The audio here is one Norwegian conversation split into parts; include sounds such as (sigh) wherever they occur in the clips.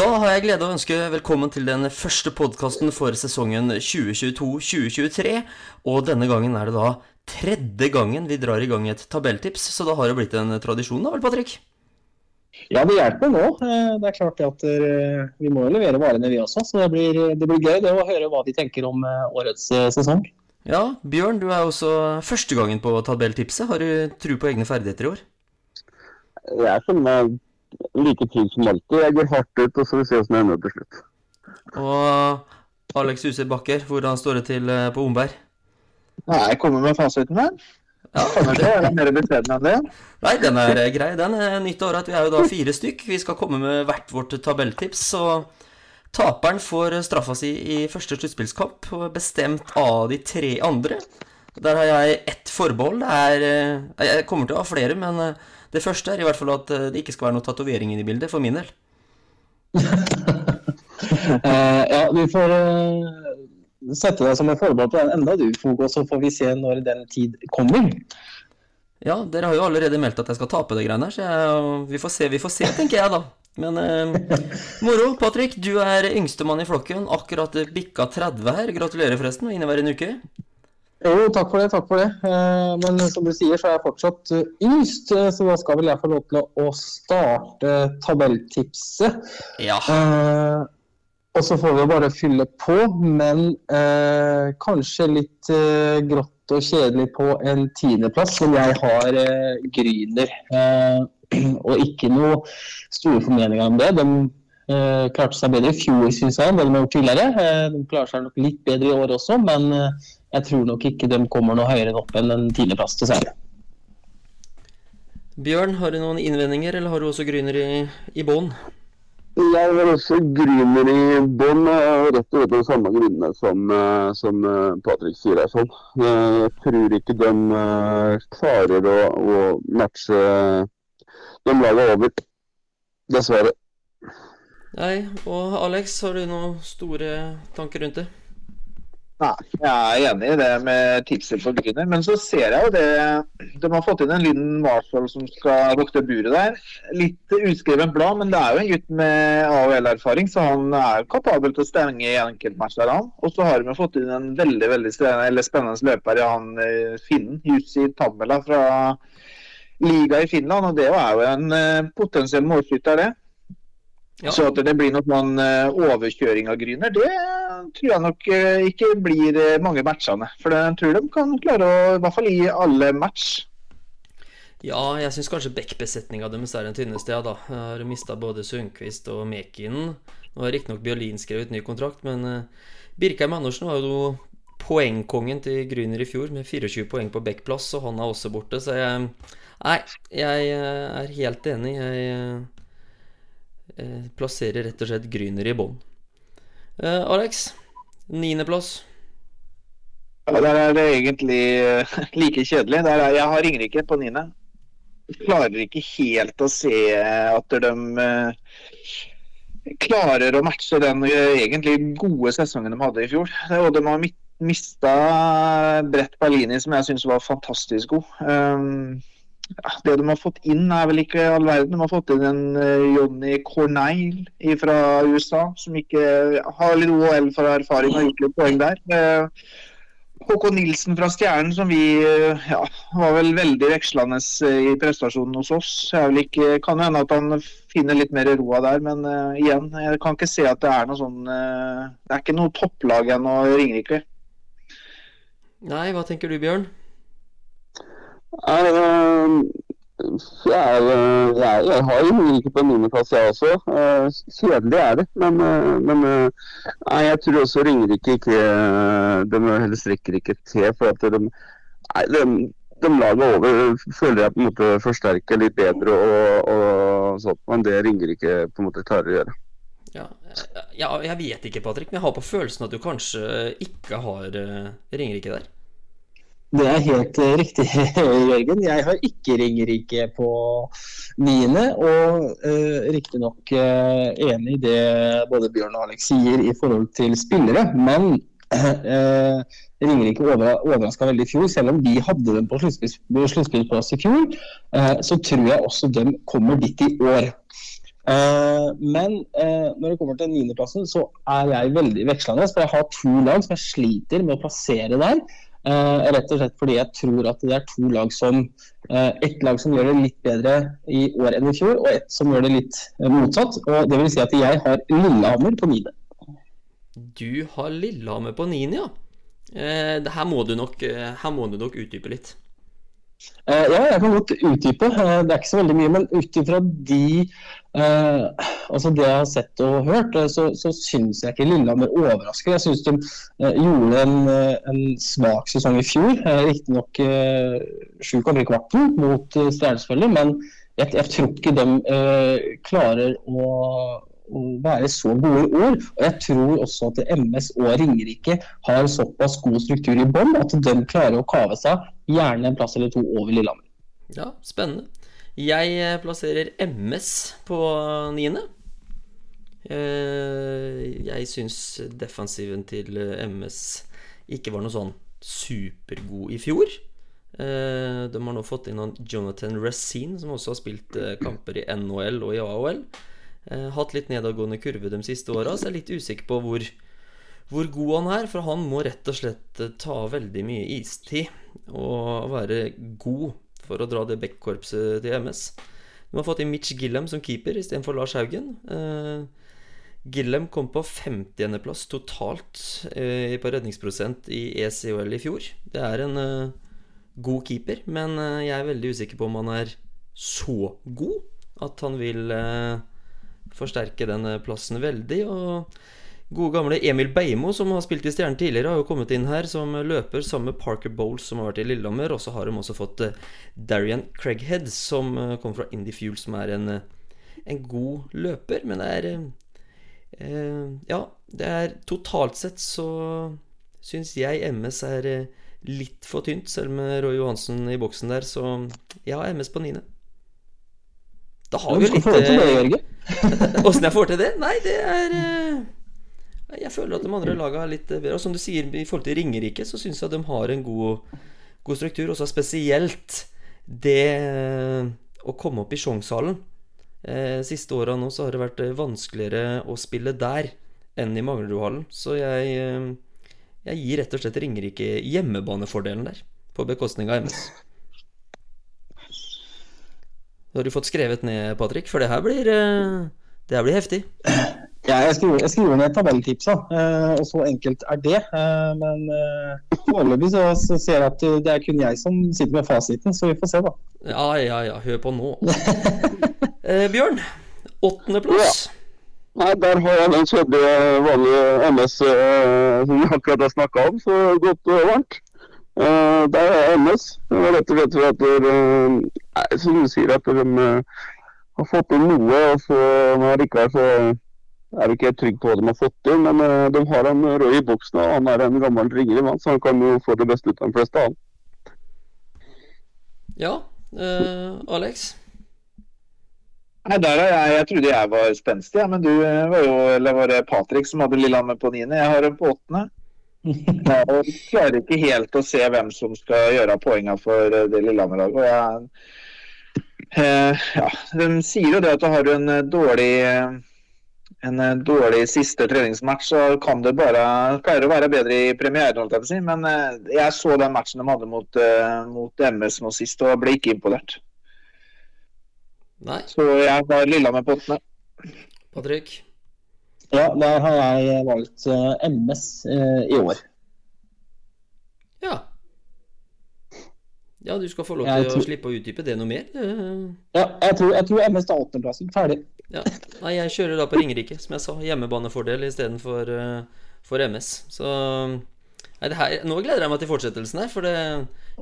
Da har jeg glede av å ønske velkommen til den første podkasten for sesongen 2022-2023. Og denne gangen er det da tredje gangen vi drar i gang et tabelltips, så da har det blitt en tradisjon da vel, Patrick? Ja, det hjelper nå. Eh, det er klart at eh, vi må jo levere varene vi også, så det blir, det blir gøy det å høre hva de tenker om eh, årets sesong. Ja, Bjørn, du er også første gangen på tabelltipset. Har du tro på egne ferdigheter i år? Jeg er meg like trygg som alltid. Jeg går hardt ut, og så vil vi se åssen det ender til slutt. Og Alex Huse Bakker, hvordan står det til på Omberg? Nei, jeg kommer med fasiten her. Ja, det er mer beskjeden enn det. Nei, den er grei. Den er nytt år at vi er jo da fire stykk. Vi skal komme med hvert vårt tabelltips. Og taperen får straffa si i første sluttspillskamp, bestemt av de tre andre. Der har jeg ett forbehold. Er, jeg kommer til å ha flere, men det første er i hvert fall at det ikke skal være noe tatovering i bildet, for min del. uh, (laughs) ja, du får uh sette deg som en forbehold på den enda du, Fog, og så får vi se når den tid kommer. Ja, dere har jo allerede meldt at jeg skal tape det greiene her, så jeg, vi får se, vi får se, tenker jeg da. Men eh, moro. Patrick, du er yngstemann i flokken. Akkurat bikka 30 her. Gratulerer forresten, og inneværende uke. Jo, takk for det. takk for det. Eh, men som du sier, så er jeg fortsatt eh, yngst, eh, så da skal vel jeg få lov til å starte tabelltipset. Ja. Eh, og så får vi bare fylle på, men eh, kanskje litt eh, grått og kjedelig på en tiendeplass, men jeg har eh, Gryner. Eh, (clears throat) og ikke noe store formeninger om det. De klarte seg bedre i fjor, syns jeg, enn det de har gjort tidligere. De klarer seg nok litt bedre i år også, men jeg tror nok ikke de kommer noe høyere opp enn en tiendeplass, dessverre. Bjørn, har du noen innvendinger, eller har du også Gryner i, i bånn? Jeg har også Gryner i bånn, rett og slett av samme grunnene som, eh, som eh, Patrick sier her. Sånn. Jeg tror ikke de eh, klarer å, å matche de lagene over, dessverre. Nei, og Alex, har du noen store tanker rundt det? Nei, jeg er enig i det med tipset på Grüner. Men så ser jeg jo det De har fått inn en liten Marshall som skal vokte buret der. Litt uskreven blad, men det er jo en gutt med AHL-erfaring, så han er kapabel til å stenge i enkeltmatcher. Og så har vi fått inn en veldig veldig spennende løper i han eh, finnen, Jussi Tammela fra liga i Finland. Og det er jo en eh, potensiell målskytter, det. Ja. Så at det blir noen sånn overkjøring av Gryner, det tror jeg nok eh, ikke blir eh, mange matchene. For jeg tror de kan klare å i hvert fall gi alle match. Ja, jeg syns kanskje backbesetninga deres er den tynneste, ja da. Jeg har mista både Sundquist og Mekinen. Nå har riktignok Bjørlin skrevet ny kontrakt, men Birkheim Andersen var jo poengkongen til Gryner i fjor med 24 poeng på backplass, og han er også borte, så jeg Nei, jeg er helt enig. Jeg Eh, plasserer rett og slett Gryner i bånn. Uh, Alex, niendeplass. Ja, der er det egentlig uh, (laughs) like kjedelig. Er, jeg har Ringerike på niende. Klarer ikke helt å se at de uh, klarer å matche den egentlig gode sesongen de hadde i fjor. Og de har mista Brett Berlini, som jeg syns var fantastisk god. Um, det de har fått inn, er vel ikke all verden. De har fått inn en uh, Johnny Corneil fra USA, som ikke har litt OL for erfaring og gjort litt poeng der. Uh, Håkon Nilsen fra Stjernen, som vi uh, ja, var vel veldig vekslende i prestasjonen hos oss. Ikke, kan hende at han finner litt mer roa der, men igjen, jeg kan ikke se at det er noe sånn Det er ikke noe topplag ennå, Ringerike. Nei, hva tenker du, Bjørn? Jeg, jeg, jeg, jeg har jo ikke på niendeplass, jeg også. Eh, kjedelig er det. Men, eh, men nei, jeg tror også Ringerike ikke De heller strekker ikke til. for at de, nei, de, de laget over føler jeg på en måte forsterker litt bedre og, og sånt, men det Ringerike på en måte klarer å gjøre. Ja, ja, jeg vet ikke, Patrick, men jeg har på følelsen at du kanskje ikke har Ringerike der? Det er helt eh, riktig, (laughs) Jørgen. Jeg har ikke Ringerike på niende. Og uh, riktignok uh, enig i det både Bjørn og Alex sier i forhold til spillere. Men uh, (clears throat) Ringerike overraska veldig i fjor. Selv om vi hadde dem på sluttspillplass i fjor, uh, så tror jeg også de kommer dit i år. Uh, men uh, når det kommer til niendeplassen, så er jeg veldig vekslende. For jeg har to lag som jeg sliter med å plassere der. Eh, rett og slett fordi jeg tror at det er to lag som eh, Et lag som gjør det litt bedre i år enn i fjor, og ett som gjør det litt eh, motsatt. Og det vil si at jeg har Lillehammer på niende. Du har Lillehammer på niende, ja. Her, må du nok, her må du nok utdype litt. Eh, ja, jeg kan godt utdype. Eh, det er ikke så veldig mye. Men ut ifra de eh, altså det jeg har sett og hørt, eh, så, så syns jeg ikke Lillehammer overrasker. Jeg syns de eh, gjorde en, en svak sesong i fjor. Eh, Riktignok eh, sju kamper i kvarten mot eh, Stjernen, men jeg, jeg tror ikke de klarer å være så gode år. Og jeg tror også at MS og Ringerike har såpass god struktur i bånn at de klarer å kave seg gjerne en plass eller to over Lillehammer. Ja, spennende. Jeg eh, plasserer MS på niende. Eh, Jeg syns defensiven til eh, MS ikke var noe sånn supergod i fjor. De har nå fått inn han Jonathan Racine, som også har spilt kamper i NHL og i AOL. Eh, Hatt litt nedadgående kurve de siste åra, så jeg er litt usikker på hvor, hvor god han er. For han må rett og slett eh, ta veldig mye istid og være god for å dra det backkorpset til MS. De har fått inn Mitch Gillem som keeper istedenfor Lars Haugen. Eh, Gillem kom på 50.-plass totalt eh, på redningsprosent i ECOL i fjor. Det er en eh, god keeper, men eh, jeg er veldig usikker på om han er så god at han vil eh, forsterke den eh, plassen veldig. Og gode gamle Emil Beimo, som har spilt i Stjernen tidligere, har jo kommet inn her som løper sammen med Parker Bowles, som har vært i Lillehammer. Og så har de også fått eh, Darian Craighead, som eh, kommer fra Indie Fuel, som er en, en god løper. Men det er eh, Ja, det er totalt sett så syns jeg MS er litt for tynt, selv med Roy Johansen i boksen der, så jeg har MS på niende. Da har vi jo litt (laughs) Åssen jeg får til det? Nei, det er eh, Jeg føler at de andre laga er litt bedre. Og som du sier, i forhold til Ringerike, så syns jeg at de har en god, god struktur. Og så spesielt det eh, å komme opp i Sjongshallen. Eh, siste åra nå så har det vært eh, vanskeligere å spille der enn i Manglerudhallen. Så jeg, jeg gir rett og slett Ringerike hjemmebanefordelen der, på bekostning av MS. Har du fått skrevet ned, Patrick? For det her blir, eh, det her blir heftig. Ja, jeg skriver, jeg skriver ned tabelltipsa, eh, og så enkelt er det. Eh, men foreløpig så, så ser jeg at det er kun jeg som sitter med fasiten, så vi får se, da. Ja, ja, ja. Hør på nå. (laughs) Eh, Bjørn. Åttendeplass. Nei, der har jeg den kjedelige, vanlige MS eh, som vi akkurat har snakka om, så godt og varmt. Eh, det er MS. Det var rett og slett for at dere, eh, som du sier, at de uh, har fått inn noe, og så men likevel så er vi ikke helt trygg på hva de har fått inn. Men uh, de har en rød i boksen, og han er en gammel ringere mann, så han kan jo få det beste ut av de fleste. Han. Ja. Eh, Alex. Nei, der er jeg, jeg trodde jeg var spenstig, ja, men du var jo Eller var det Patrick som hadde Lillehammer på niende? Jeg har dem på åttende. Ja, og vi klarer ikke helt å se hvem som skal gjøre poengene for eh, det Lillehammer-laget. eh, ja, De sier jo det at har du en eh, dårlig eh, en dårlig siste treningsmatch, så kan det bare pleier å være bedre i premieren. Men jeg så den matchen de hadde mot, mot MS nå sist, og ble ikke imponert. Nei. Så jeg var Lillehammer på åttende. Patrick. Ja, der har jeg valgt eh, MS eh, i år. Ja. Ja, du skal få lov til til å slippe å utdype det noe mer. Ja, jeg tror, jeg tror MS tar åttendeplassen. Ferdig. Ja. Nei, jeg kjører da på Ringerike, som jeg sa. Hjemmebanefordel istedenfor uh, for MS. Så Nei, det her, nå gleder jeg meg til fortsettelsen her, for det,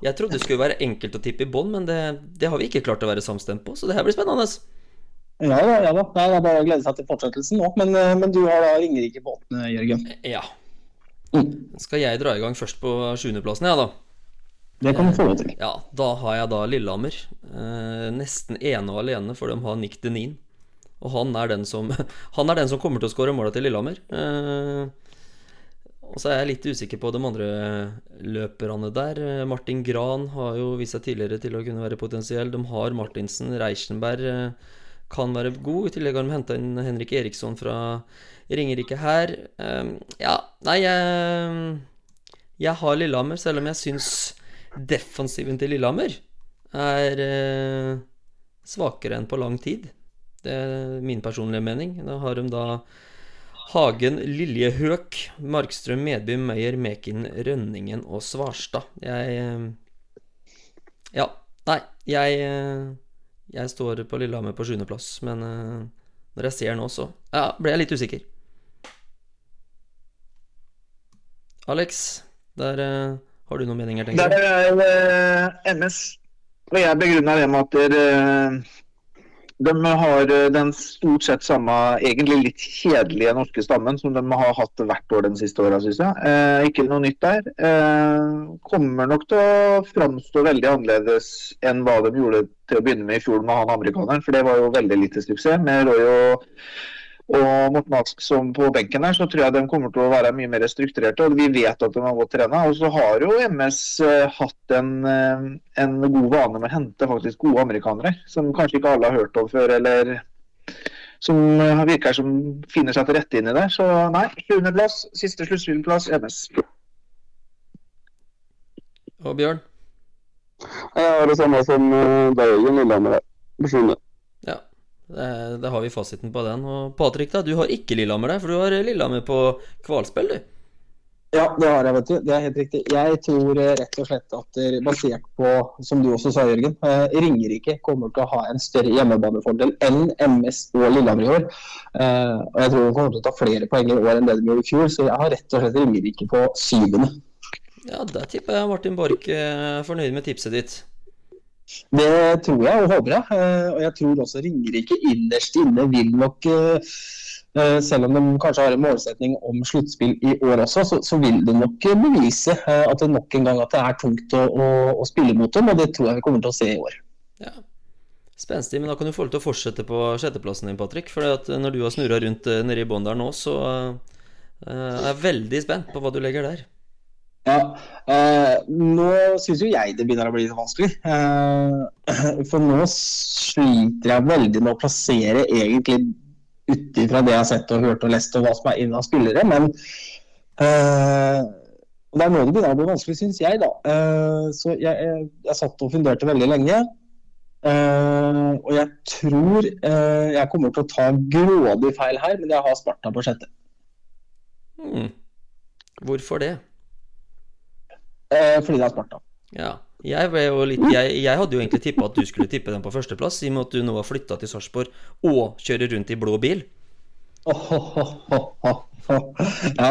jeg trodde det skulle være enkelt å tippe i bånn, men det, det har vi ikke klart å være samstemt på, så det her blir spennende. Ja da, ja da. Nei, det er bare å glede seg til fortsettelsen nå. Men, eh, men du har da Ringerike på åttende, Jørgen. Ja. Mm. Skal jeg dra i gang først på sjuendeplassen, ja, da? Det kan du få lov til. Ja, da har jeg da Lillehammer. Eh, nesten ene og alene, for de har Nick Denin. Og han er den som, (laughs) han er den som kommer til å skåre måla til Lillehammer. Eh, og så er jeg litt usikker på de andre løperne der. Eh, Martin Gran har jo vist seg tidligere til å kunne være potensiell. De har Martinsen, Reichenberg, eh, kan være god. I tillegg har de henta inn Henrik Eriksson fra Ringerike her. Um, ja, nei, jeg, jeg har Lillehammer, selv om jeg syns defensiven til Lillehammer er uh, svakere enn på lang tid. Det er min personlige mening. Da har de da Hagen, Liljehøk, Markstrøm, Medby, Meyer, Mekin, Rønningen og Svarstad. Jeg Ja, nei, jeg Jeg står på Lillehammer på sjuendeplass, men når jeg ser nå, så ja, ble jeg litt usikker. Alex, der har du noen meninger, tenker Der er uh, MS. Og jeg begrunner det med at dere... de har den stort sett samme, egentlig litt kjedelige norske stammen som de har hatt hvert år de siste åra, syns jeg. Eh, ikke noe nytt der. Eh, kommer nok til å framstå veldig annerledes enn hva de gjorde til å begynne med i fjor med han amerikaneren, for det var jo veldig lite suksess. Med Roy og, og Morten Ask som på benken der, så tror jeg de kommer til å være mye mer strukturerte. Og vi vet at de har godt trena. Og så har jo MS uh, hatt en, uh, en, god vane med å hente faktisk gode amerikanere, som kanskje ikke alle har hørt om før, eller som uh, virker som finner seg til rette inn i det. Så nei, plass, siste sluttspillplass, MS. Og Bjørn? Jeg har det samme som deg, Lillehammer. Personlig. Ja. Da har vi fasiten på den. Og Patrick, da, du har ikke Lillehammer der, for du har Lillehammer på kvalspill, du. Ja, det har jeg, vet du. Det er helt riktig. Jeg tror rett og slett at basert på, som du også sa, Jørgen, Ringerike kommer til å ha en større hjemmebanefordel enn MS og Lillehammer i år. Og jeg tror de kommer til å ta flere poeng i år enn det de gjorde i fjor, så jeg har rett og slett Ringerike på syvende. Ja, der tipper jeg Martin Borch er fornøyd med tipset ditt. Det tror jeg og håper jeg. Og jeg tror også Ringerike innerst inne vil nok selv om de kanskje har en målsetning om sluttspill i år også, så, så, vil de nok bevise at det nok en gang at det er tungt å, å, å, spille mot dem. Og det tror jeg vi kommer til å se i år. Ja. Spenstig, men da kan du få lov til å fortsette på sjetteplassen din, Patrick. For når du har snurra rundt nede i bånn der nå, så er jeg veldig spent på hva du legger der. Ja, eh, Nå syns jo jeg det begynner å bli vanskelig. Eh, for nå sliter jeg veldig med å plassere egentlig ut ifra det jeg har sett og hørt og lest og hva som er inne spillere. Men eh, det er nå det begynner å bli vanskelig, syns jeg. da. så jeg, jeg, jeg, satt og funderte veldig lenge. og jeg tror jeg kommer til å ta grådig feil her, men jeg har Sparta på sjette. Hmm. Hvorfor det? Eh, fordi det er Sparta. Ja. Jeg, litt, jeg, jeg, hadde jo egentlig tippa at du skulle tippe den på førsteplass, i og med at du nå har flytta til Sarpsborg og kjører rundt i blå bil. Oh, oh, oh, ja.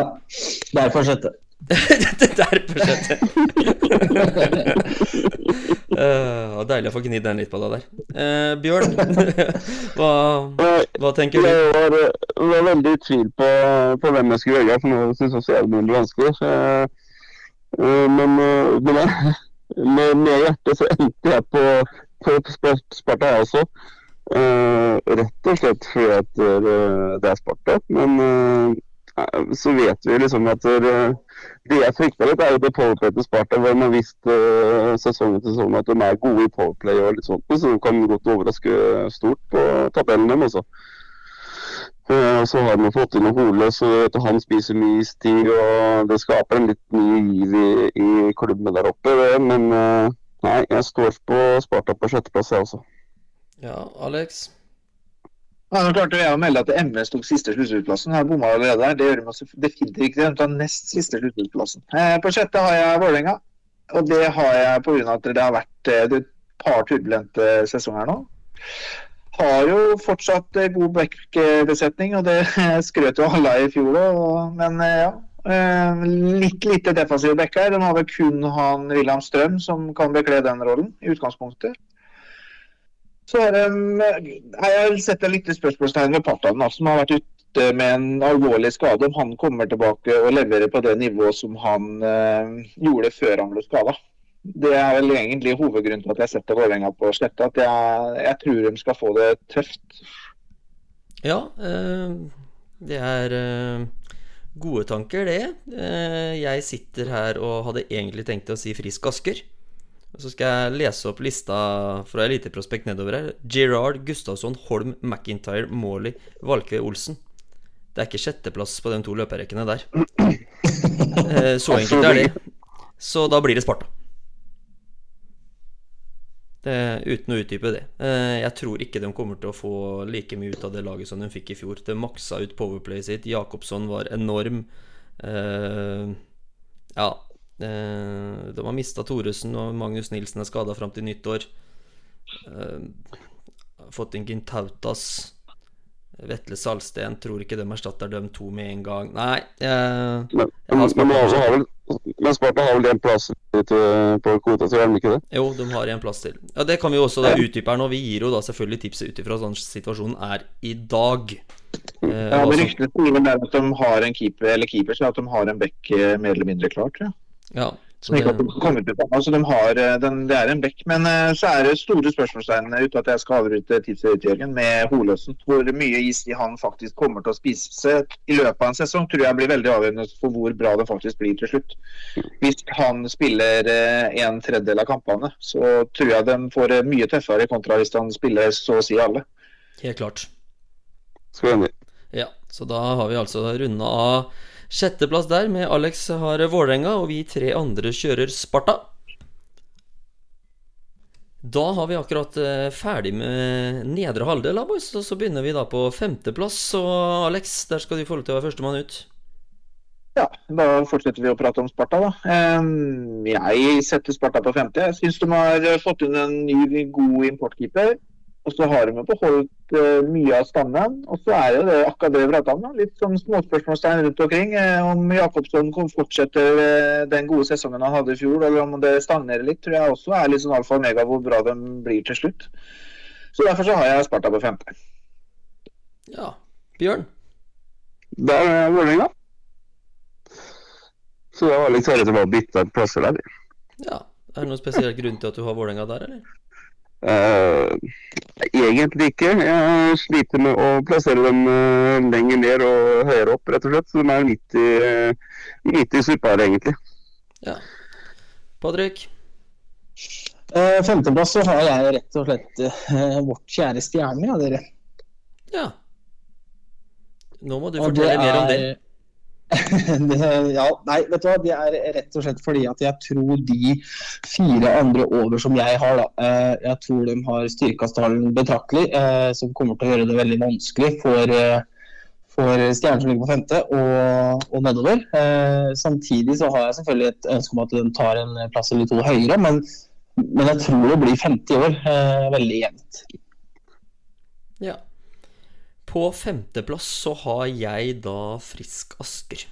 Derfor sjette. (laughs) Derfor sjette. (laughs) uh, deilig å få gnidd den litt på deg der. Uh, Bjørn, (laughs) hva, hva, tenker du? Jeg var, var veldig i tvil på, på, hvem jeg skulle velge, for nå syns jeg også det blir vanskelig. Så jeg, men, men jeg (laughs) med, med hjertet så endte jeg på, på Sparta, jeg også. Uh, rett og slett fordi at uh, det er Sparta. Men uh, så vet vi liksom at det jeg frykta litt, er jo det powerplay til Sparta, hvor man har visst sesong etter sesong at de er gode i powerplay og litt sånt. Så de kan godt overraske stort på tabellen dem også. Uh, så har man fått inn Hole, så han spiser mye istid. Og det skaper en litt ny giv i, i klubben der oppe. Men uh, nei, jeg står på Sparta på sjetteplass, jeg også. Ja, Alex? Ja, nå klarte jeg å melde at MS tok siste sluttspillplassen. Har bomma allerede der. Det gjør de definitivt ikke. De tar nest siste sluttspillplassen. Eh, på sjette har jeg Vålerenga. Og det har jeg pga. at det har vært et par turbulente sesonger nå har jo fortsatt eh, god backbesetning, og det (laughs) skrøt jo alle i fjor òg. Men eh, ja. Eh, litt lite defensive backer. Den har vel kun han William Strøm som kan bekle den rollen, i utgangspunktet. Så er det, jeg setter lite spørsmålstegn ved Partan, som har vært ute med en alvorlig skade. Om han kommer tilbake og leverer på det nivået som han gjorde før han ble skada det er vel egentlig hovedgrunnen til at jeg setter Vålerenga på sletta. At jeg, jeg, tror de skal få det tøft. Ja, eh, det er eh, gode tanker, det. Eh, jeg sitter her og hadde egentlig tenkt å si Frisk Asker. Så skal jeg lese opp lista fra eliteprospekt nedover her. Gerard Gustavsson, Holm, McIntyre, Morley, Valkve, Olsen. Det er ikke sjetteplass på de to løperekkene der. (clears throat) Så enkelt er det. Så da blir det Sparta. Det, uten å utdype det. Eh, Jeg tror ikke de kommer til å få like mye ut av det laget som de fikk i fjor. Det maksa ut powerplayet sitt. Jakobsson var enorm. Eh, ja. eh, de har mista Thoresen, og Magnus Nilsen er skada fram til nyttår. Fått inn Gintautas. Vetle Salsten tror ikke de erstatter dem to med en gang. Nei eh, Men, men, har vel, men Sparta har vel en plass til, på kvota, så gjør de ikke det? Jo, de har en plass til. Ja, Det kan vi jo også da utdype her nå. Vi gir jo da selvfølgelig tipset ut ifra sånn situasjonen er i dag. Eh, Ja, men Ryktene sier vel at de har en keeper, eller keeper, så at de har en bekk eh, mer eller mindre klar, tror jeg. ja, det, de har, eh, den, det er en bekk. Men eh, så er det store spørsmålstegn eh, uten at jeg skal avbryte tipset med Holøsen. Hvor mye is de han faktisk kommer til å spise seg i løpet av en sesong, tror jeg blir veldig avgjørende for hvor bra det faktisk blir til slutt. Hvis han spiller en tredjedel av kampene, så tror jeg de får mye tøffere kontra hvis han spiller så å si alle. helt klart. Skal vi. Ja, så da har vi altså runda av sjetteplass der, med Alex har Vålerenga, og vi tre andre kjører Sparta. Da har vi akkurat eh, ferdig med nedre halvdel, boys, og så begynner vi da på femteplass. Og Alex, der skal du få lov til å være førstemann ut. Ja, da fortsetter vi å prate om Sparta, da. Jeg setter Sparta på femte. Jeg syns de har fått inn en ny, god importkeeper. Og så har de jo beholdt uh, mye av stammen. Og så er jo det akkurat det vi prater om. da. Litt sånn småspørsmålstegn rundt omkring. eh, Om Jakobsson kan fortsette eh, den gode sesongen han hadde i fjor, eller om det stagnerer litt, tror jeg også er litt sånn alfa og omega hvor bra de blir til slutt. Så derfor så har jeg Sparta på femte. Ja. Bjørn? Da er det Vålerenga. Så det var litt Herre til å bytte plasser der. Ja. Er det noen spesiell grunn til at du har Vålerenga der, eller? Eh, egentlig ikke. Jeg sliter med å plassere dem uh, lenger ned og høyere opp, rett og slett. Så de er midt i, uh, midt i suppa her, egentlig. Ja. Patrick? Uh, femteplass så har jeg rett og slett vårt kjære stjerne, ja, dere. Ja. Nå må du fortelle mer om det. Ja, nei, vet du hva. Det er rett og slett fordi at jeg tror de fire andre over som jeg har, da, eh, jeg tror de har styrka stallen betraktelig, eh, som kommer til å gjøre det veldig vanskelig for, eh, for stjernen som ligger på femte og, og nedover. Samtidig så har jeg selvfølgelig et ønske om at den tar en plass eller to høyere, men, men jeg tror det blir 50 år. Veldig jevnt. Ja. På femteplass så har jeg da Frisk Asker.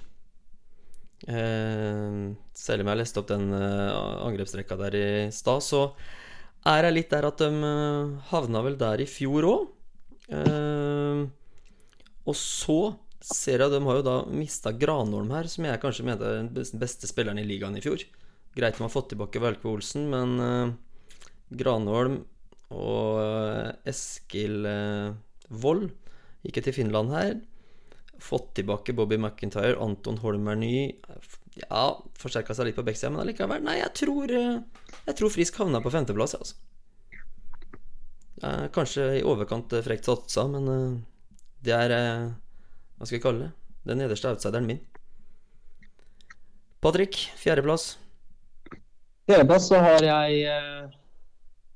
Eh, selv om jeg leste opp den eh, angrepsrekka der i stad, så er jeg litt der at de eh, havna vel der i fjor òg. Eh, og så ser jeg de har jo da mista Granholm her, som jeg kanskje mente er den beste spilleren i ligaen i fjor. Greit de har fått tilbake Velkve Olsen, men eh, Granholm og eh, Eskil eh, Gikk til Finland her. Fått tilbake Bobby McIntyre, Anton Holm er ny. Ja, forsterka seg litt på backsida, men allikevel. Nei, jeg tror, eh, jeg tror Frisk havna på femteplass, jeg, altså. Kanskje i overkant eh, frekt satsa, men eh, det er Hva skal vi kalle det? Den nederste outsideren min. Patrick, fjerdeplass. Fjerdeplass så har jeg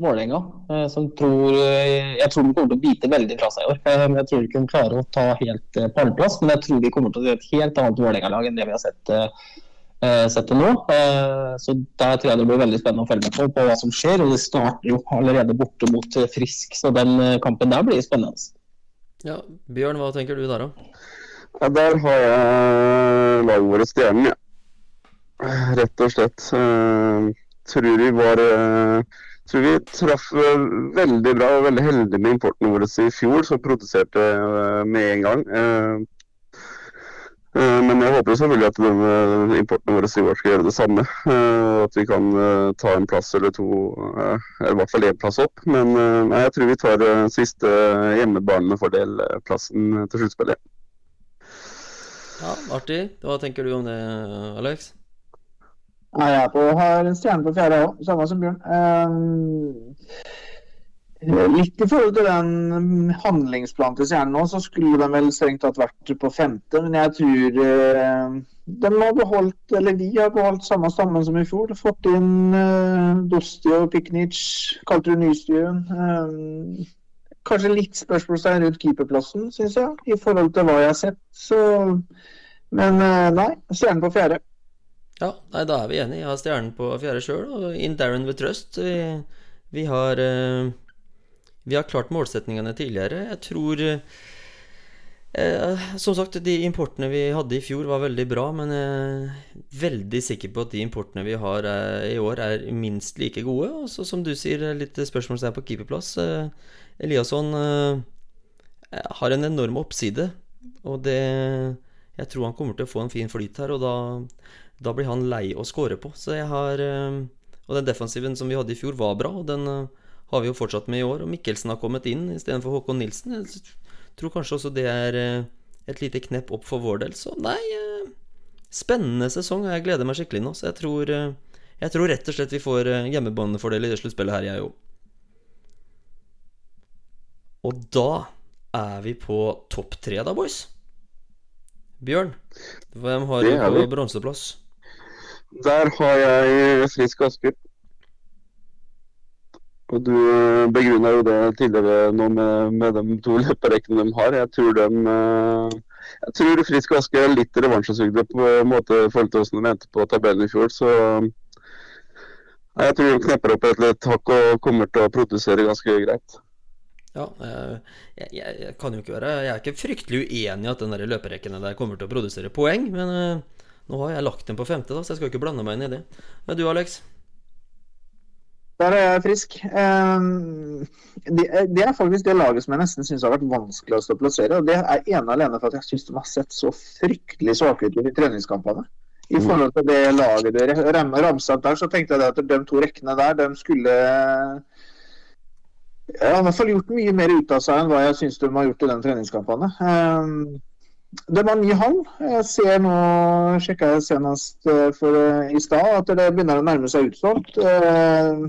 Vålerenga, eh, som tror eh, Jeg tror de kommer til å bite veldig fra seg i år. Eh, jeg tror ikke de klarer å ta helt pallplass, men jeg tror de kommer til å se et helt annet Vålerenga-lag enn det vi har sett, sett til nå. Eh, så der tror jeg det blir veldig spennende å følge med på, på hva som skjer. Og det starter jo allerede borte mot Frisk, så den kampen der blir spennende. Ja, Bjørn, hva tenker du der, da? Ja, der har jeg laget våre stjernen, ja. Rett og slett. Eh, tror vi var eh, Tror vi traff eh, veldig bra og veldig heldige med importen vår i fjor, som produserte eh, med en gang. Eh, men jeg håper selvfølgelig at denne importen vår i år skal gjøre det samme. At vi kan ta en plass eller to, eller i hvert fall én plass opp. Men jeg tror vi tar siste hjemmebanefordelplassen til sluttspillet. Ja, artig. Hva tenker du om det, Alex? Nei, jeg på, har en stjerne på fjerde òg, samme som Bjørn. Eh, litt i forhold til den handlingsplanen til Stjernen nå, så skulle de vel strengt tatt vært på femte. Men jeg tror eh, de har beholdt, eller vi har beholdt samme stammen som i fjor. Fått inn eh, Dosti og Piknic, Kaltrud Nystuen. Eh, kanskje litt spørsmålstegn rundt keeperplassen, syns jeg, i forhold til hva jeg har sett. Så, men uh, nei, Stjernen på fjerde. Ja, nei, da er vi enige. Jeg har stjernen på fjerde sjøl, og in Darren with trust. Vi, vi, har uh, Vi har klart målsetningene tidligere. Jeg tror uh, Som sagt, de importene vi hadde i fjor, var veldig bra, men jeg er veldig sikker på at de importene vi har uh, i år, er minst like gode. Og så, som du sier, litt spørsmålstegn på keeperplass. Eliasson har en enorm oppside, og det Jeg tror han kommer til å få en fin flyt her, og da da blir han lei å score på. Så jeg har eh, Og den defensiven som vi hadde i fjor, var bra, og den eh, har vi jo fortsatt med i år. Og Mikkelsen har kommet inn istedenfor Håkon Nilsen. Jeg tror kanskje også det er eh, et lite knepp opp for vår del. Så nei Spennende sesong, og jeg gleder meg skikkelig nå. Så jeg tror, jeg tror rett og slett vi får hjemmebanefordel i det sluttspillet her, jeg òg. Og da er vi på topp tre, da, boys. Bjørn, hvem har du på bronseplass? Der har jeg Frisk Asker. Og du eh, begrunna jo det tidligere nå med, med de to (laughs) løperekkene de har. Jeg tror de eh, jeg tror Frisk Asker er litt revansjesugde på en måte i forhold til hvordan de endte på tabellen i fjor. Så jeg tror de knepper opp et litt hakk og kommer til å produsere ganske greit. Ja, jeg, jeg, jeg, kan jo ikke være Jeg er ikke fryktelig uenig i at den løperekken der kommer til å produsere poeng, men nå har jeg lagt den på femte, da, så jeg skal ikke blande meg inn i det. Men du, Alex? Der er jeg frisk. Um, det, er faktisk det laget som jeg nesten syns har vært vanskeligst å plassere. og Det er ene og alene for at jeg syns de har sett så fryktelig svake ut i treningskampene. I mm. forhold til det laget dere ramsa opp der, så tenkte jeg at de to rekkene der, de skulle ja, i hvert fall gjort mye mer ut av seg enn hva jeg syns de har gjort i den treningskampene. Det var ny hall. Jeg ser nå, sjekka jeg senest eh, for, uh, i stad, at det begynner å nærme seg utsolgt. Eh,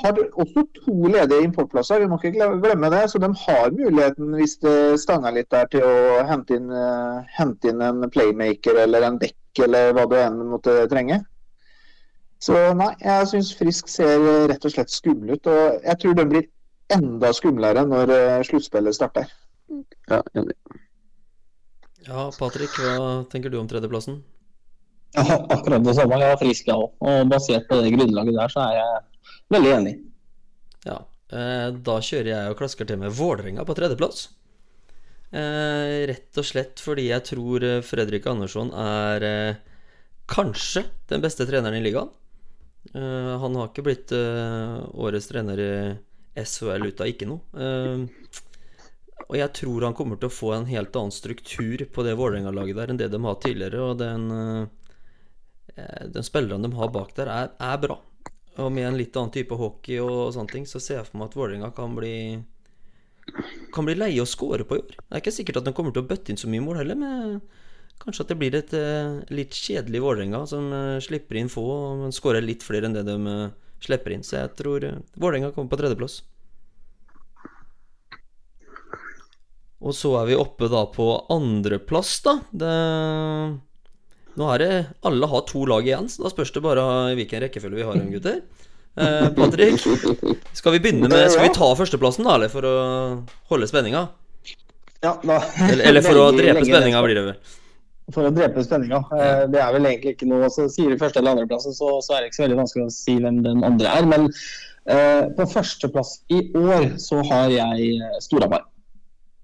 har også to ledige importplasser, vi må ikke glemme det. Så de har muligheten, hvis det stanger litt der, til å hente inn, uh, hente inn en playmaker eller en dekk eller hva du enn måtte trenge. Så nei, jeg syns Frisk ser rett og slett skummel ut. Og jeg tror den blir enda skumlere når sluttspillet starter. Ja, enig. Patrick, hva tenker du om tredjeplassen? Ja, akkurat det samme. Jeg er frisk, jeg òg. Og basert på det grunnlaget der, så er jeg veldig enig. Ja, eh, da kjører jeg og klasker til med Vålerenga på tredjeplass. Eh, rett og slett fordi jeg tror eh, Fredrik Andersson er eh, kanskje den beste treneren i ligaen. Eh, han har ikke blitt eh, årets trener i SHL ut av ikke noe. Og jeg tror han kommer til å få en helt annen struktur på det Vålerenga-laget der enn det de har tidligere. Og den, eh, den spilleren de har bak der, er, er, bra. Og med en litt annen type hockey og sånne ting, så ser jeg for meg at Vålerenga kan bli kan bli leie å score på i år. Det er ikke sikkert at de kommer til å bøtte inn så mye mål heller, men kanskje at det blir et uh, litt kjedelig Vålerenga som slipper inn få, men skårer litt flere enn det de slipper inn. Så jeg tror Vålerenga kommer på tredjeplass. Og så er vi oppe da på andreplass, da. Det... Nå er det Alle har to lag igjen, så da spørs det bare i hvilken rekkefølge vi har dem, gutter. Eh, Patrick, skal vi begynne med Skal vi ta førsteplassen, da, eller for å holde spenninga? Ja, da Eller, eller for å drepe spenninga, blir det vel. For å drepe spenninga. Eh, det er vel egentlig ikke noe Så sier du første eller andreplassen, så, så er det ikke så veldig vanskelig å si hvem den andre er. Men eh, på førsteplass i år så har jeg eh, Storhamar.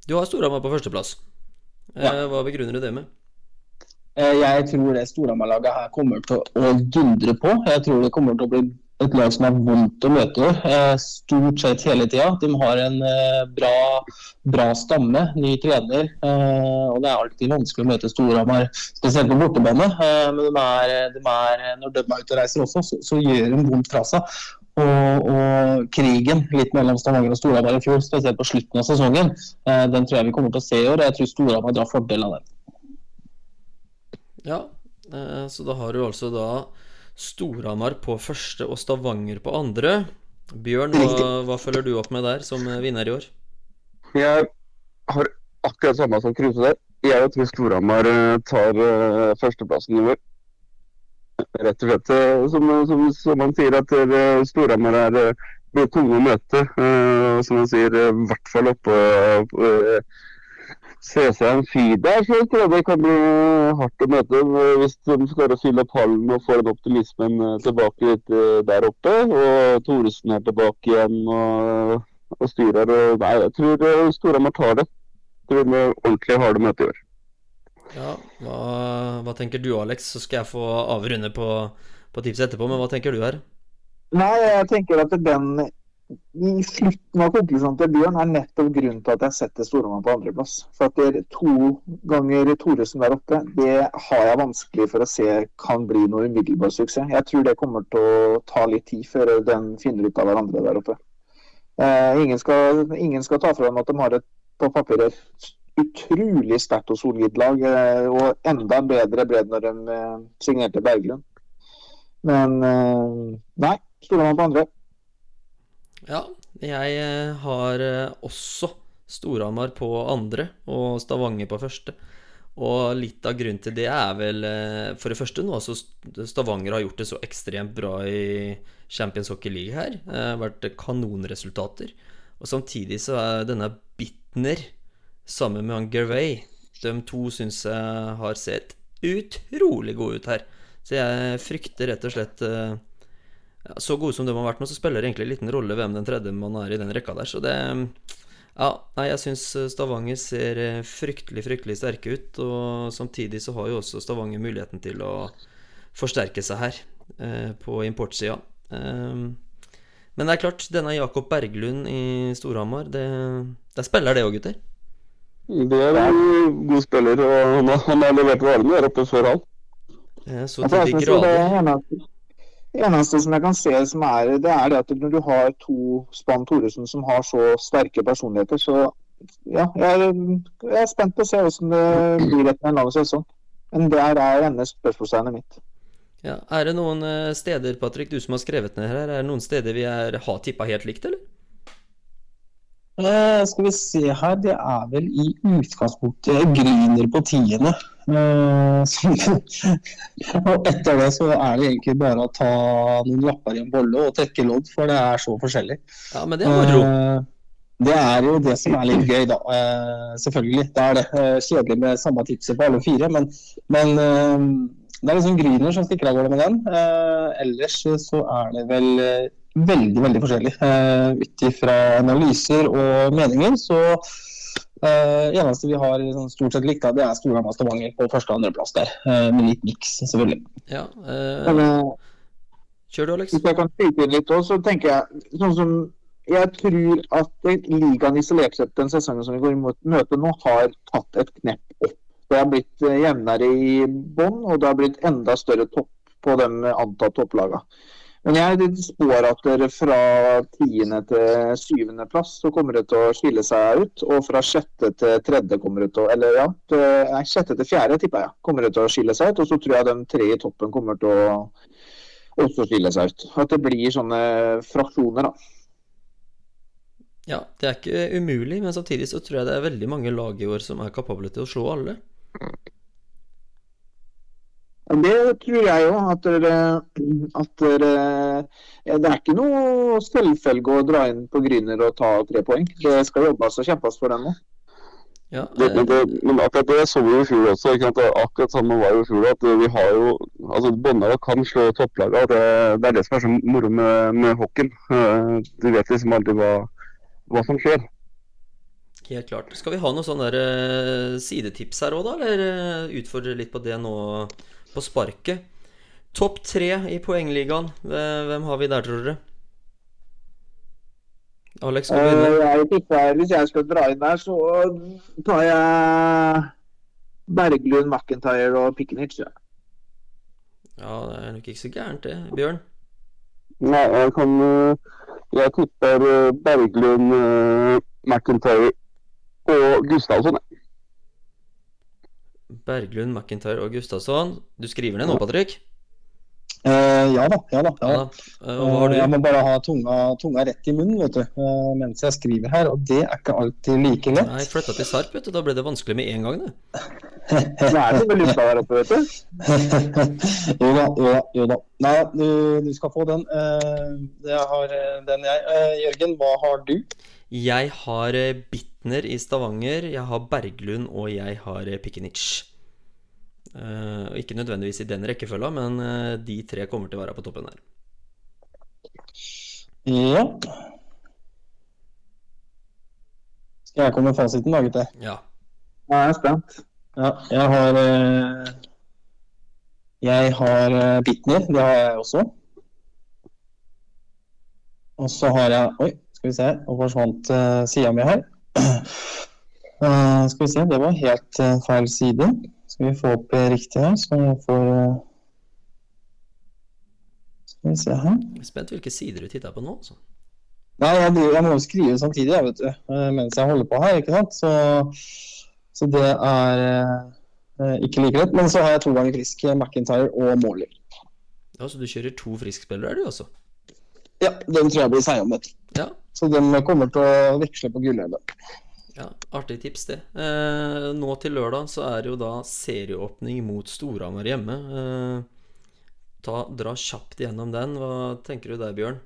Du har Storhamar på førsteplass. Eh, ja. Hva begrunner du det med? Eh, jeg tror det Storhamar-laget her kommer til å dundre på. Jeg tror det kommer til å bli et lag som er vondt å møte eh, stort sett hele tida. De har en bra, bra stamme, ny trener. og Det er alltid vanskelig å møte Storhamar, spesielt på bortebane. Men de er, de er, når de er ute og reiser også, så, så gjør de vondt fra seg. Og, og, krigen litt mellom Stavanger og Storhamar i fjor, spesielt på slutten av sesongen, eh, den tror jeg vi kommer til å se i år. Jeg tror Storhamar drar fordel av den. Ja, eh, så da har du altså da Storhamar på første og Stavanger på andre. Bjørn, hva, hva følger du opp med der som eh, vinner i år? Jeg har akkurat samme som Kruse der. Jeg tror Storhamar tar førsteplassen i år. Rett og slett. Som, som, som man sier, at Storhamar eh, blir tunge å møte. eh, og som man sier, eh, i hvert fall oppå uh, CC Amfi der, så tror jeg det kan bli hardt å møte. Hvis de klarer å fylle opp hallen og få den optimismen tilbake litt der oppe. Og Thoresen er tilbake igjen og, og styrer. Og, nei, jeg tror Storhamar tar det. Jeg tror blir ordentlig harde møte i år. Ja, hva, hva tenker du, Alex? Så skal jeg få avrunde på, på tipset etterpå, men hva tenker du her? Nei, jeg tenker at den i slutten av konklusjonen til Bjørn er nettopp grunnen til at jeg setter Storhamar på andreplass. For at det er to ganger Thoresen der oppe, det har jeg vanskelig for å se kan bli noe umiddelbar suksess. Jeg tror det kommer til å ta litt tid før den finner ut av hverandre der oppe. Eh, ingen, skal, ingen skal ta fra dem at de har et på papiret utrolig sterkt og solid lag, eh, og enda bedre ble det når de eh, signerte Berglund. Men nei, nei, man på andre. Ja, jeg eh, har eh, også Storhamar på andre og Stavanger på første. Og litt av grunnen til det er vel eh, For det første nå, altså Stavanger har gjort det så ekstremt bra i Champions Hockey League her. Det har vært kanonresultater. Og samtidig så er denne Bitner sammen med han Gervais De to syns jeg har sett utrolig gode ut her. Så jeg frykter rett og slett eh, ja, Så gode som de har vært nå, så spiller det egentlig en liten rolle hvem den tredje man er i den rekka der. Så det Ja, nei, jeg syns Stavanger ser eh, fryktelig, fryktelig sterke ut. Og samtidig så har jo også Stavanger muligheten til å forsterke seg her, eh, på importsida. Um, men det er klart, denne Jakob Berglund i Storhamar, det, det spiller det òg, gutter. Det er en god spiller, og han har, han har levert varene der oppe før han. Eh, Så til de synes det grader eneste, eneste som jeg kan se som er, det er det at når du har to Spann Thoresen som har så sterke personligheter, så ja, jeg er, jeg er spent på å se hvordan det blir etter en lang sesong. Men det er er ene spørsmålstegnet mitt. Ja, er det noen eh, steder, Patrick, du som har skrevet ned her, er det noen steder vi er, har tippa helt likt, eller? Eh, skal vi se her, det er vel i utgangspunktet Gryner på tiende. Eh, som- (laughs) og etter det så er det egentlig bare å ta noen lapper i en bolle og trekke lodd, for det er så forskjellig. Ja, men det er moro. Eh, det er jo det som er litt gøy, da. Eh, selvfølgelig. Det er det. Kjedelig med samme tipset på alle fire, men, men det er liksom Gryner som stikker av gårde med den. Eh, ellers så er det vel veldig, veldig forskjellig. Uh, Ut ifra analyser og meninger, så uh, eneste vi har sånn stort sett likt, det er Storhamar Stavanger på første- og andreplass der. eh, med litt miks, selvfølgelig. Ja, eh, Men, eh, kjør du, Alex. Hvis jeg kan skyte inn litt òg, så tenker jeg sånn som jeg tror at ligaen isolert sett den sesongen som vi går imot møte nå, har tatt et knepp opp. Det har blitt jevnere i bånn, og det har blitt enda større topp på de antatt topplagene. Men jeg spår at dere fra tiende til syvende plass så kommer det til å skille seg ut. Og fra sjette til tredje kommer det til å Eller ja, nei, sjette til fjerde tipper jeg kommer det til å skille seg ut. Og så tror jeg de tre i toppen kommer til å også skille seg ut. At det blir sånne fraksjoner, da. Ja, det er ikke umulig, men samtidig så tror jeg det er veldig mange lag i år som er kapable til å slå alle. Det tror jeg jo. At dere, at dere ja, Det er ikke noe selvfølge å dra inn på Gryner og ta tre poeng. Det skal jobbes og kjempes for den nå. Ja, Det, men, eh, det, men akkurat det så vi jo i fjor også. Ikke sant? Det Akkurat samme var jo i fjor. At vi har jo altså Båndlaga kan slå topplaga. Det, det er det som er så moro med, med hockeyen. Eh, Du vet liksom aldri hva, hva som skjer. helt klart. Skal vi ha noen sånne der, eh, sidetips her òg, da? Eller eh, utfordre litt på det nå på sparket? Topp tre i poengligaen. Hvem har vi der, tror dere? Alex skal du begynne. Jeg tipper, hvis jeg skal dra inn der, så tar jeg Berglund, McIntyre og Pikenic. Ja. Ja, det er nok ikke så gærent, det. Bjørn? Nei, jeg kan eh, Jeg tipper eh, Berglund, eh, McIntyre og Gustavsson. jeg. Berglund, McIntyre og Gustavsson. Du skriver ned nå, Patrick? Uh, ja da, ja da. Ja. Da. Uh, Jeg må bare ha tunga, tunga rett i munnen vet du, uh, mens jeg skriver her, og det er ikke alltid like lett. Nei, flytta til Sarp, vet du. Da ble det vanskelig med en gang, det. (laughs) Nå er det vel lufta der oppe, vet du. (laughs) jo da, jo da. jo da. Nei, du, du skal få den. Jeg har den, jeg. Jørgen, hva har du? Jeg har eh, Bitner i Stavanger, jeg har Berglund og jeg har eh, Pikenic. Uh, ikke nødvendigvis i den rekkefølga, men uh, de tre kommer til å være på toppen her. Ja. Skal jeg komme med fasiten da, gutter? Ja. Nå er jeg spent. Ja, jeg har uh, Jeg har eh, Bitner, det har jeg også. Og så har jeg Oi, skal vi se, nå forsvant uh, sida mi her. Uh, skal vi se, det var helt uh, feil side. Skal vi få opp eh, riktig her, så jeg får uh... Skal vi se her. Jeg er spent hvilke sider du titta på nå. altså. Nei, jeg, driver, jeg må jo skrive samtidig, jeg, vet du, mens jeg holder på her, ikke sant. Så, så det er ikke like lett. Men så har jeg to ganger frisk McIntyre og Mawley. Ja, Så du kjører to friskspillere, er du også? Ja, den tror jeg blir seig om, vet. Ja. Så den kommer til å veksle på gulløyne. Ja, Artig tips, det. Eh, nå til lørdag så er det jo da serieåpning mot Storhamar hjemme. Eh, ta, dra kjapt gjennom den. Hva tenker du der, Bjørn?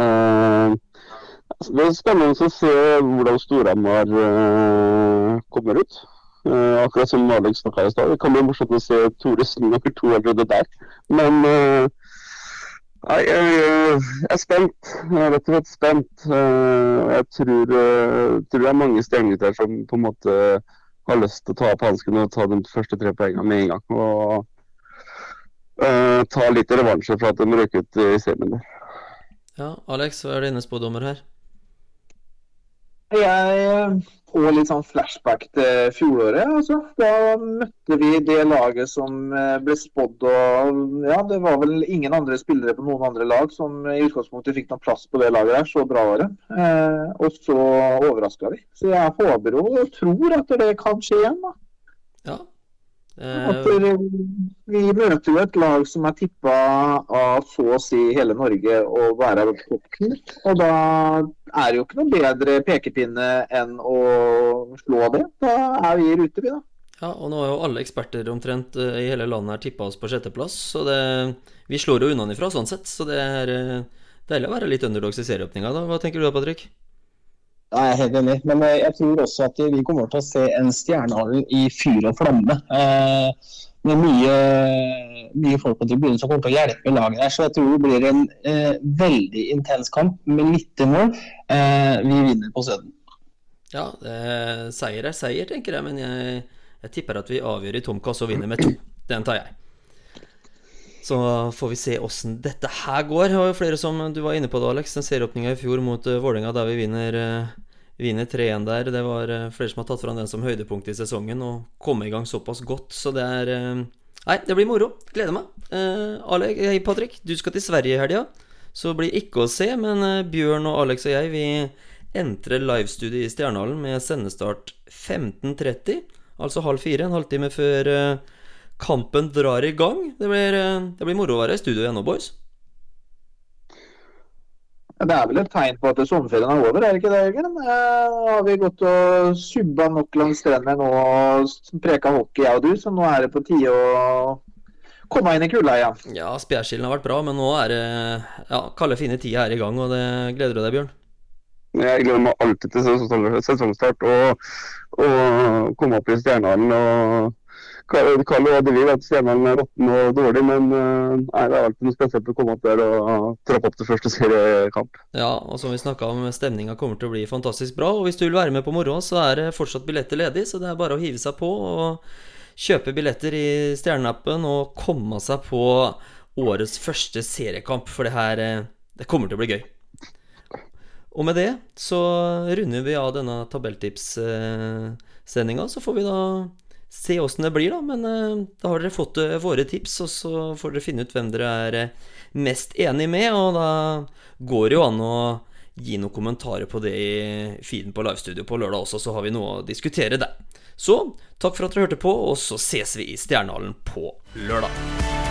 Eh, altså, det er spennende å se hvordan Storhamar eh, kommer ut. Eh, akkurat som Alex snakka i stad. Det kan bli morsomt å se Thoresen nummer to allerede der. Men eh, nei, jeg, jeg er spent. Jeg er rett og slett spent. Eh, jeg tror, eh, tror det er mange stjernegutter som på en måte har lyst til å ta opp hansken og ta de første tre poengene med en gang. Og uh, ta litt revansje for at de røk ut i semien der. Ja, Alex, hva er dine spådommer her? Jeg får litt sånn flashback til fjoråret. Altså. Da møtte vi det laget som eh, ble spådd. Og ja, det var vel ingen andre spillere på noen andre lag som i utgangspunktet fikk noen plass på det laget der. Så bra var det. Eh, og så overraska vi. Så jeg håper og tror at det kan skje igjen. da. Ja. At Eh, eh, vi møter jo et lag som er tippa av så å si hele Norge å være toppen. Og da er det jo ikke noe bedre pekepinne enn å slå det. Da er vi i rute, vi da. ja, og nå har jo alle eksperter omtrent eh, i hele landet her tippa oss på sjetteplass, så det Vi slår jo unnafra sånn sett, så det er eh, deilig å være litt underdogs i serieåpninga, da. Hva tenker du da, Patrick? Ja, jeg er helt enig, men eh, jeg tror også at vi kommer til å se en Stjernehallen i fyr og flamme. Eh, med mye, mye folk på tribunen som kommer til å hjelpe laget der. Så jeg tror det blir en eh, veldig intens kamp med lite mål. Eh, vi vinner på Søden. Ja, seier er seier, tenker jeg, men jeg, jeg tipper at vi avgjør i tom kasse og vinner med to. Den tar jeg. Så får vi se åssen dette her går. Det var jo flere som du var inne på det, Alex. Den serieåpninga i fjor mot uh, Vålerenga der vi vinner, eh, vinner 3-1 der. Det var eh, flere som har tatt fram den som høydepunkt i sesongen og komme i gang såpass godt, så det er eh, Nei, det blir moro. Gleder meg. Uh, Alex, hei, Patrick. Du skal til Sverige i helga, så blir ikke å se, men eh, Bjørn og Alex og jeg, vi entrer livestudio i Stjernehallen med sendestart 15.30, altså halv fire, en halvtime før eh, kampen drar i gang. Det blir, eh, det blir moro å være i studio igjen nå, boys. Det er vel et tegn på at sommerferien er over, er det ikke det, Jørgen? Eh, har vi gått og subba nok langs strendene nå og preka hockey, jeg og du, så nå er det på tide å komme inn i kulda igjen. Ja, Spjærskillen har vært bra, men nå er det ja, kalde, fine tider her i gang, og det gleder du deg, Bjørn? Jeg gleder meg alltid til sesongstart og, og komme opp i Stjernehallen. og Kalle og vil at stjernene er råtten og dårlig, men eh, nei, det er alltid noe spesielt å komme opp der og trappe opp til første seriekamp. Ja, og som vi snakka om, stemninga kommer til å bli fantastisk bra. Og hvis du vil være med på moroa, så er det fortsatt billetter ledig, så det er bare å hive seg på og kjøpe billetter i Stjerneappen og komme seg på årets første seriekamp, for det her eh, det kommer til å bli gøy. Og med det så runder vi av denne tabelltipssendinga. Så får vi da se åssen det blir, da. Men eh, da har dere fått eh, våre tips, og så får dere finne ut hvem dere er eh, mest enig med. Og da går det jo an å gi noen kommentarer på det i feeden på livestudio på lørdag også, så har vi noe å diskutere der. Så takk for at dere hørte på, og så ses vi i Stjernehallen på lørdag.